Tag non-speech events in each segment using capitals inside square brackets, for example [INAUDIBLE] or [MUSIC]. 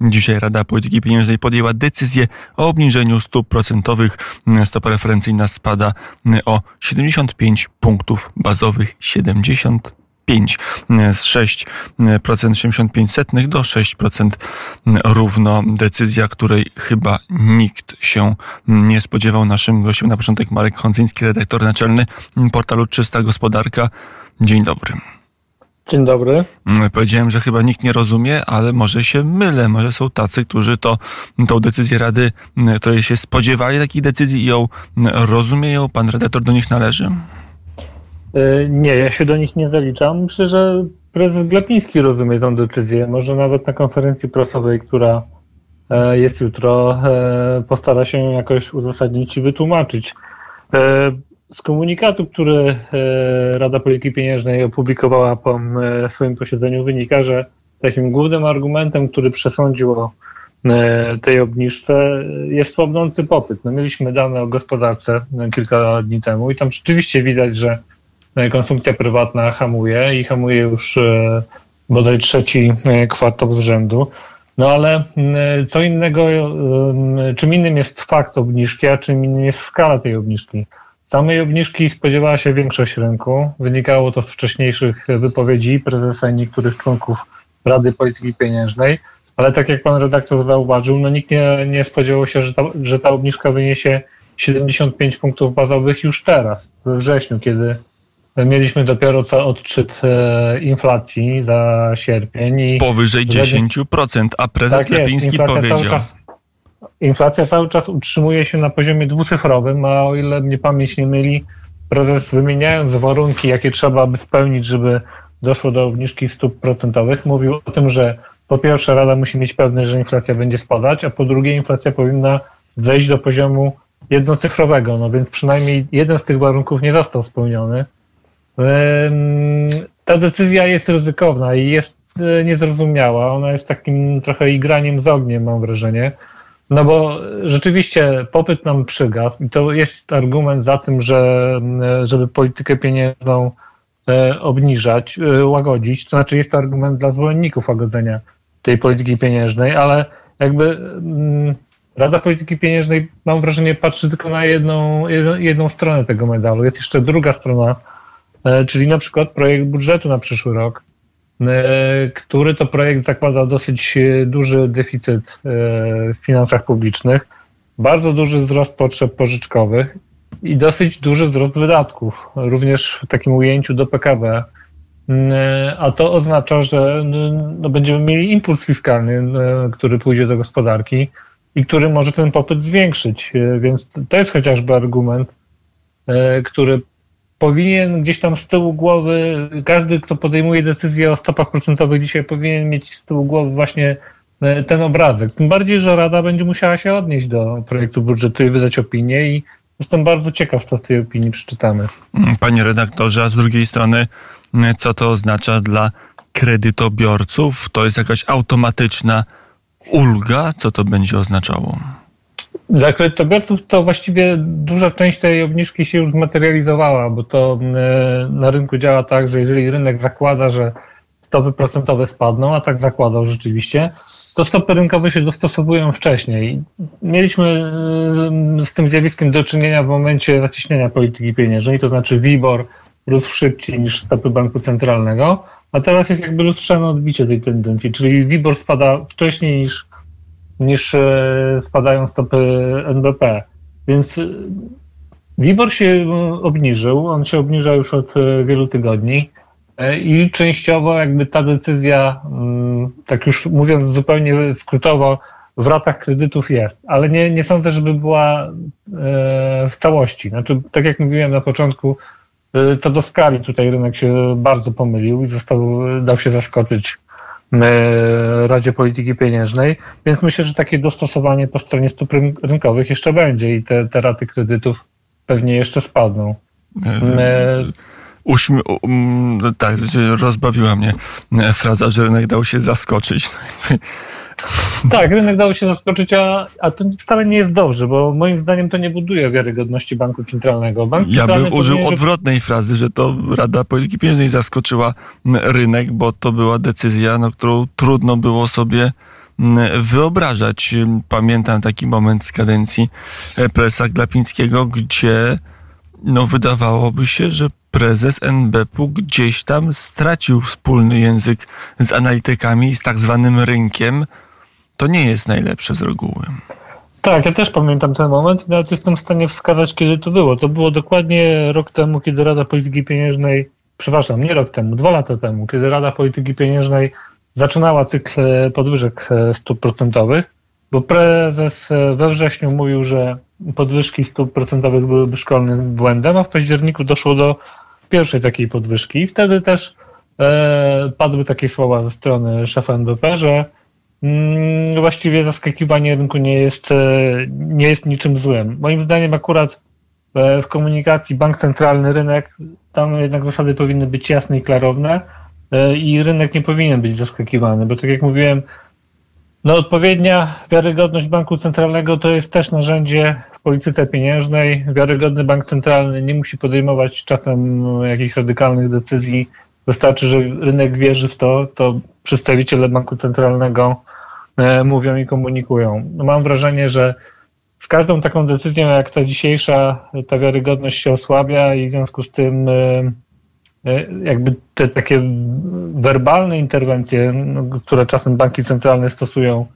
Dzisiaj Rada Polityki Pieniężnej podjęła decyzję o obniżeniu stóp procentowych. Stopa referencyjna spada o 75 punktów bazowych. 70 5 z 6% 75 setnych do 6% równo. Decyzja, której chyba nikt się nie spodziewał. Naszym gościem na początek Marek Hondzyński, redaktor naczelny portalu Czysta Gospodarka. Dzień dobry. Dzień dobry. Powiedziałem, że chyba nikt nie rozumie, ale może się mylę. Może są tacy, którzy to, tą decyzję Rady, której się spodziewali takiej decyzji i ją rozumieją. Pan redaktor do nich należy? E, nie, ja się do nich nie zaliczam. Myślę, że prezes Glapiński rozumie tę decyzję. Może nawet na konferencji prasowej, która e, jest jutro, e, postara się jakoś uzasadnić i wytłumaczyć. Z komunikatu, który Rada Polityki Pieniężnej opublikowała po swoim posiedzeniu, wynika, że takim głównym argumentem, który przesądził o tej obniżce jest słabnący popyt. No, mieliśmy dane o gospodarce kilka dni temu i tam rzeczywiście widać, że E, konsumpcja prywatna hamuje i hamuje już e, bodaj trzeci e, kwartał z rzędu. No ale co innego, czym innym jest fakt obniżki, a czym innym jest skala tej obniżki. Samej obniżki spodziewała się większość rynku. Wynikało to z wcześniejszych wypowiedzi prezesa i niektórych członków Rady Polityki Pieniężnej, ale tak jak pan redaktor zauważył, no nikt nie, nie spodziewał się, że ta, że ta obniżka wyniesie 75 punktów bazowych już teraz, we wrześniu, kiedy Mieliśmy dopiero co odczyt e, inflacji za sierpień. I Powyżej 10%, a prezes tak Lepiński powiedział. Cały czas, inflacja cały czas utrzymuje się na poziomie dwucyfrowym, a o ile mnie pamięć nie myli, prezes wymieniając warunki, jakie trzeba by spełnić, żeby doszło do obniżki stóp procentowych, mówił o tym, że po pierwsze Rada musi mieć pewność, że inflacja będzie spadać, a po drugie inflacja powinna wejść do poziomu jednocyfrowego, no więc przynajmniej jeden z tych warunków nie został spełniony. Ta decyzja jest ryzykowna i jest e, niezrozumiała. Ona jest takim trochę igraniem z ogniem, mam wrażenie. No bo rzeczywiście popyt nam przygasł i to jest argument za tym, że żeby politykę pieniężną e, obniżać, e, łagodzić. To znaczy jest to argument dla zwolenników łagodzenia tej polityki pieniężnej, ale jakby Rada Polityki Pieniężnej, mam wrażenie, patrzy tylko na jedną, jedną stronę tego medalu. Jest jeszcze druga strona E, czyli na przykład projekt budżetu na przyszły rok, który to projekt zakłada dosyć e, duży deficyt w finansach publicznych, bardzo duży wzrost potrzeb pożyczkowych i dosyć duży wzrost wydatków, również w takim ujęciu do PKB. A to oznacza, że no, będziemy mieli impuls fiskalny, który pójdzie do gospodarki i który może ten popyt zwiększyć. Więc to jest chociażby argument, który powinien gdzieś tam z tyłu głowy, każdy, kto podejmuje decyzję o stopach procentowych dzisiaj powinien mieć z tyłu głowy właśnie e, ten obrazek. Tym bardziej, że Rada będzie musiała się odnieść do projektu budżetu i wydać opinię i jestem bardzo ciekaw, co w tej opinii przeczytamy. Panie redaktorze, a z drugiej strony, co to oznacza dla kredytobiorców? To jest jakaś automatyczna ulga? Co to będzie oznaczało? Dla kredytobiorców to właściwie duża część tej obniżki się już zmaterializowała, bo to e, na rynku działa tak, że jeżeli rynek zakłada, że stopy procentowe spadną, a tak zakładał rzeczywiście, to stopy rynkowe się dostosowują wcześniej. Mieliśmy e, z tym zjawiskiem do czynienia w momencie zacieśnienia polityki pieniężnej, to znaczy WIBOR rósł szybciej niż stopy banku centralnego, a teraz jest jakby lustrzane odbicie tej tendencji, czyli WIBOR spada wcześniej niż niż e, spadają stopy NBP. Więc e, WIBOR się obniżył, on się obniża już od e, wielu tygodni i częściowo jakby ta decyzja, mm, tak już mówiąc zupełnie skrótowo, w ratach kredytów jest, ale nie, nie sądzę, żeby była w całości. Znaczy, tak jak mówiłem na początku, to do skali tutaj rynek się bardzo pomylił i został, dał się zaskoczyć Radzie Polityki Pieniężnej, więc myślę, że takie dostosowanie po stronie stóp rynkowych jeszcze będzie i te, te raty kredytów pewnie jeszcze spadną. Uśmie um, tak, rozbawiła mnie fraza, że rynek dał się zaskoczyć. [LAUGHS] [LAUGHS] Tak, rynek dał się zaskoczyć, a, a to wcale nie jest dobrze, bo moim zdaniem to nie buduje wiarygodności banku centralnego. Bank ja bym użył powinien... odwrotnej frazy, że to Rada Polityki Pieniężnej zaskoczyła rynek, bo to była decyzja, no, którą trudno było sobie wyobrażać. Pamiętam taki moment z kadencji prezesa Glapińskiego, gdzie no wydawałoby się, że prezes NBP-u gdzieś tam stracił wspólny język z analitykami i z tak zwanym rynkiem. To nie jest najlepsze z reguły. Tak, ja też pamiętam ten moment nawet jestem w stanie wskazać, kiedy to było. To było dokładnie rok temu, kiedy Rada Polityki Pieniężnej, przepraszam, nie rok temu, dwa lata temu, kiedy Rada Polityki Pieniężnej zaczynała cykl podwyżek stóp procentowych, bo prezes we wrześniu mówił, że podwyżki stóp procentowych byłyby szkolnym błędem, a w październiku doszło do pierwszej takiej podwyżki i wtedy też e, padły takie słowa ze strony szefa NBP, że właściwie zaskakiwanie rynku nie jest, e, nie jest niczym złym. Moim zdaniem akurat e, w komunikacji bank centralny, rynek, tam jednak zasady powinny być jasne i klarowne e, i rynek nie powinien być zaskakiwany, bo tak jak mówiłem, no odpowiednia wiarygodność banku centralnego to jest też narzędzie w polityce pieniężnej. Wiarygodny bank centralny nie musi podejmować czasem jakichś radykalnych decyzji. Wystarczy, że rynek wierzy w to, to przedstawiciele banku centralnego mówią i komunikują. No mam wrażenie, że z każdą taką decyzją jak ta dzisiejsza, ta wiarygodność się osłabia i w związku z tym e, e, jakby te takie werbalne interwencje, no, które czasem banki centralne stosują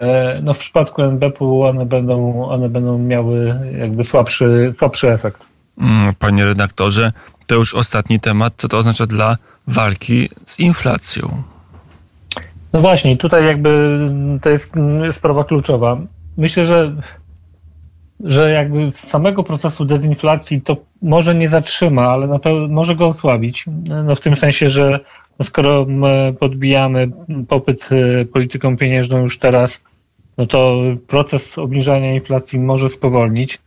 E, no w przypadku NBP-u one będą, one będą miały jakby słabszy, słabszy efekt. Mm, panie redaktorze, to już ostatni temat. Co to oznacza dla walki z inflacją? No właśnie, tutaj jakby to jest sprawa kluczowa. Myślę, że, że jakby z samego procesu dezinflacji to może nie zatrzyma, ale na pewno może go osłabić. No w tym sensie, że skoro podbijamy popyt e, polityką pieniężną już teraz, no to proces obniżania inflacji może spowolnić.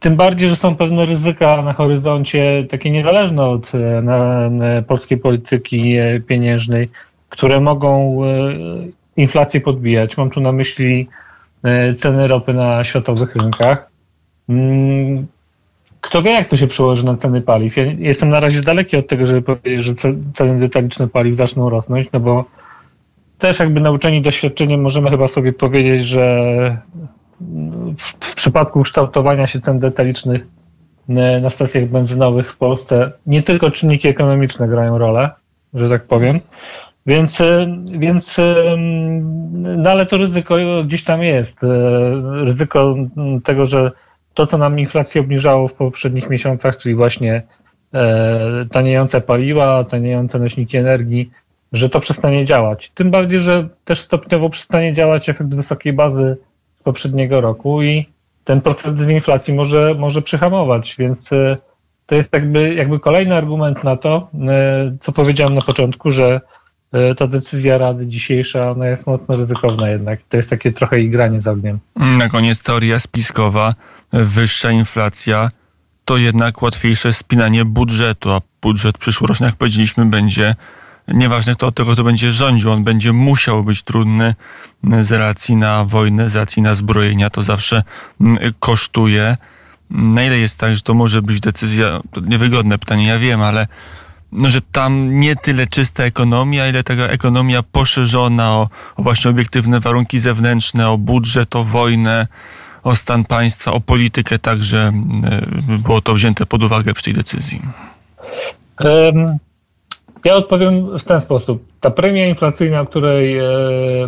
Tym bardziej, że są pewne ryzyka na horyzoncie, takie niezależne od e, na, na polskiej polityki e, pieniężnej, które mogą e, inflację podbijać. Mam tu na myśli ceny ropy na światowych rynkach. Mm, kto wie, jak to się przełoży na ceny paliw? Ja jestem na razie daleki od tego, żeby powiedzieć, że ceny detaliczne paliw zaczną rosnąć, no bo też jakby nauczeni doświadczeniem możemy chyba sobie powiedzieć, że w przypadku kształtowania się cen detalicznych na stacjach benzynowych w Polsce nie tylko czynniki ekonomiczne grają rolę, że tak powiem. Więc, więc no ale to ryzyko gdzieś tam jest. Ryzyko tego, że to, co nam inflację obniżało w poprzednich miesiącach, czyli właśnie e, taniejące paliwa, taniejące nośniki energii, że to przestanie działać. Tym bardziej, że też stopniowo przestanie działać efekt wysokiej bazy z poprzedniego roku i ten proces dezinflacji może, może przyhamować, więc e, to jest jakby, jakby kolejny argument na to, e, co powiedziałem na początku, że e, ta decyzja Rady dzisiejsza ona jest mocno ryzykowna jednak. To jest takie trochę igranie z ogniem. Na koniec teoria spiskowa, wyższa inflacja to jednak łatwiejsze spinanie budżetu, a budżet przyszłoroczny, jak powiedzieliśmy, będzie nieważne kto od tego to będzie rządził, on będzie musiał być trudny z racji na wojnę, z racji na zbrojenia, to zawsze mm, kosztuje. Na ile jest tak, że to może być decyzja, to niewygodne pytanie, ja wiem, ale no, że tam nie tyle czysta ekonomia, ile taka ekonomia poszerzona o, o właśnie obiektywne warunki zewnętrzne, o budżet, o wojnę, o stan państwa, o politykę także y, było to wzięte pod uwagę przy tej decyzji. Ja odpowiem w ten sposób. Ta premia inflacyjna, o której e,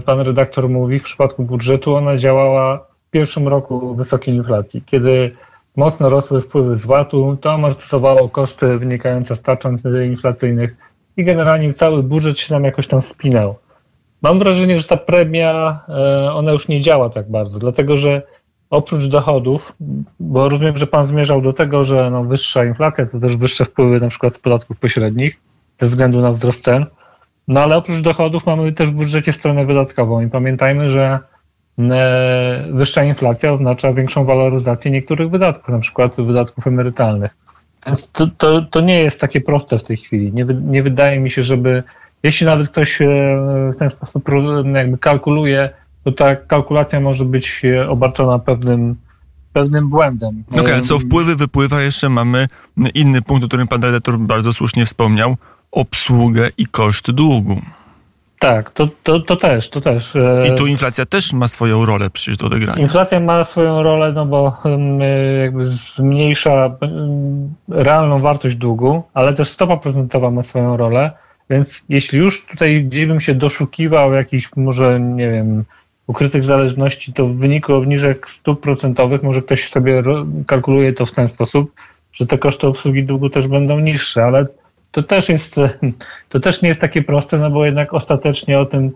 pan redaktor mówi w przypadku budżetu, ona działała w pierwszym roku wysokiej inflacji, kiedy mocno rosły wpływy z VAT-u, to amortyzowało koszty wynikające z tarcz inflacyjnych i generalnie cały budżet się nam jakoś tam spinał. Mam wrażenie, że ta premia, e, ona już nie działa tak bardzo, dlatego że oprócz dochodów, bo rozumiem, że pan zmierzał do tego, że no wyższa inflacja to też wyższe wpływy na przykład z podatków pośrednich, ze względu na wzrost cen. No ale oprócz dochodów mamy też w budżecie stronę wydatkową i pamiętajmy, że wyższa inflacja oznacza większą waloryzację niektórych wydatków, na przykład wydatków emerytalnych. Więc to, to, to nie jest takie proste w tej chwili. Nie, nie wydaje mi się, żeby, jeśli nawet ktoś e, w ten sposób jakby kalkuluje, to ta kalkulacja może być e, obarczona pewnym pewnym błędem. Okej, okay, co wpływy, wypływa, jeszcze mamy inny punkt, o którym pan redaktor bardzo słusznie wspomniał, obsługę i koszt długu. Tak, to, to, to też, to też. e, I tu inflacja też ma swoją rolę przecież do odegrania. Inflacja ma swoją rolę, no bo em, jakby zmniejsza realną wartość długu, ale też stopa procentowa ma swoją rolę, więc jeśli już tutaj gdzieś bym się doszukiwał jakichś może, nie wiem, ukrytych zależności, to w wyniku obniżek stóp procentowych może ktoś sobie kalkuluje to w ten sposób, że te koszty obsługi długu też będą niższe, ale to też jest, [LAUGHS] to też nie jest takie proste, no bo jednak ostatecznie o tym,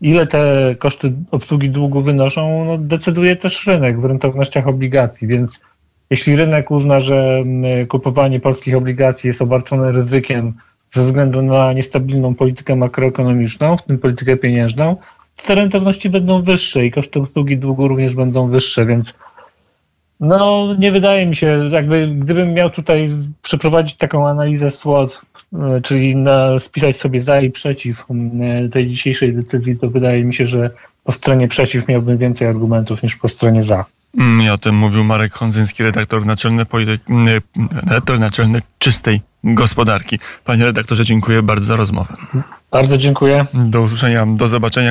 ile te koszty obsługi długu wynoszą, no decyduje też rynek w rentownościach obligacji, więc jeśli rynek uzna, że mm, kupowanie polskich obligacji jest obarczone ryzykiem ze względu na niestabilną politykę makroekonomiczną, w tym politykę pieniężną, to te rentowności będą wyższe i koszty obsługi długu również będą wyższe, więc no nie wydaje mi się, jakby gdybym miał tutaj przeprowadzić taką analizę SWOT, e, czyli na, spisać sobie za i przeciw e, tej dzisiejszej decyzji, to wydaje mi się, że po stronie przeciw miałbym więcej argumentów niż po stronie za. Mm, I o tym mówił Marek Hondzyński, redaktor naczelny, mm, redaktor naczelny czystej gospodarki. Panie redaktorze, dziękuję bardzo za rozmowę. Bardzo dziękuję. Do usłyszenia, do zobaczenia.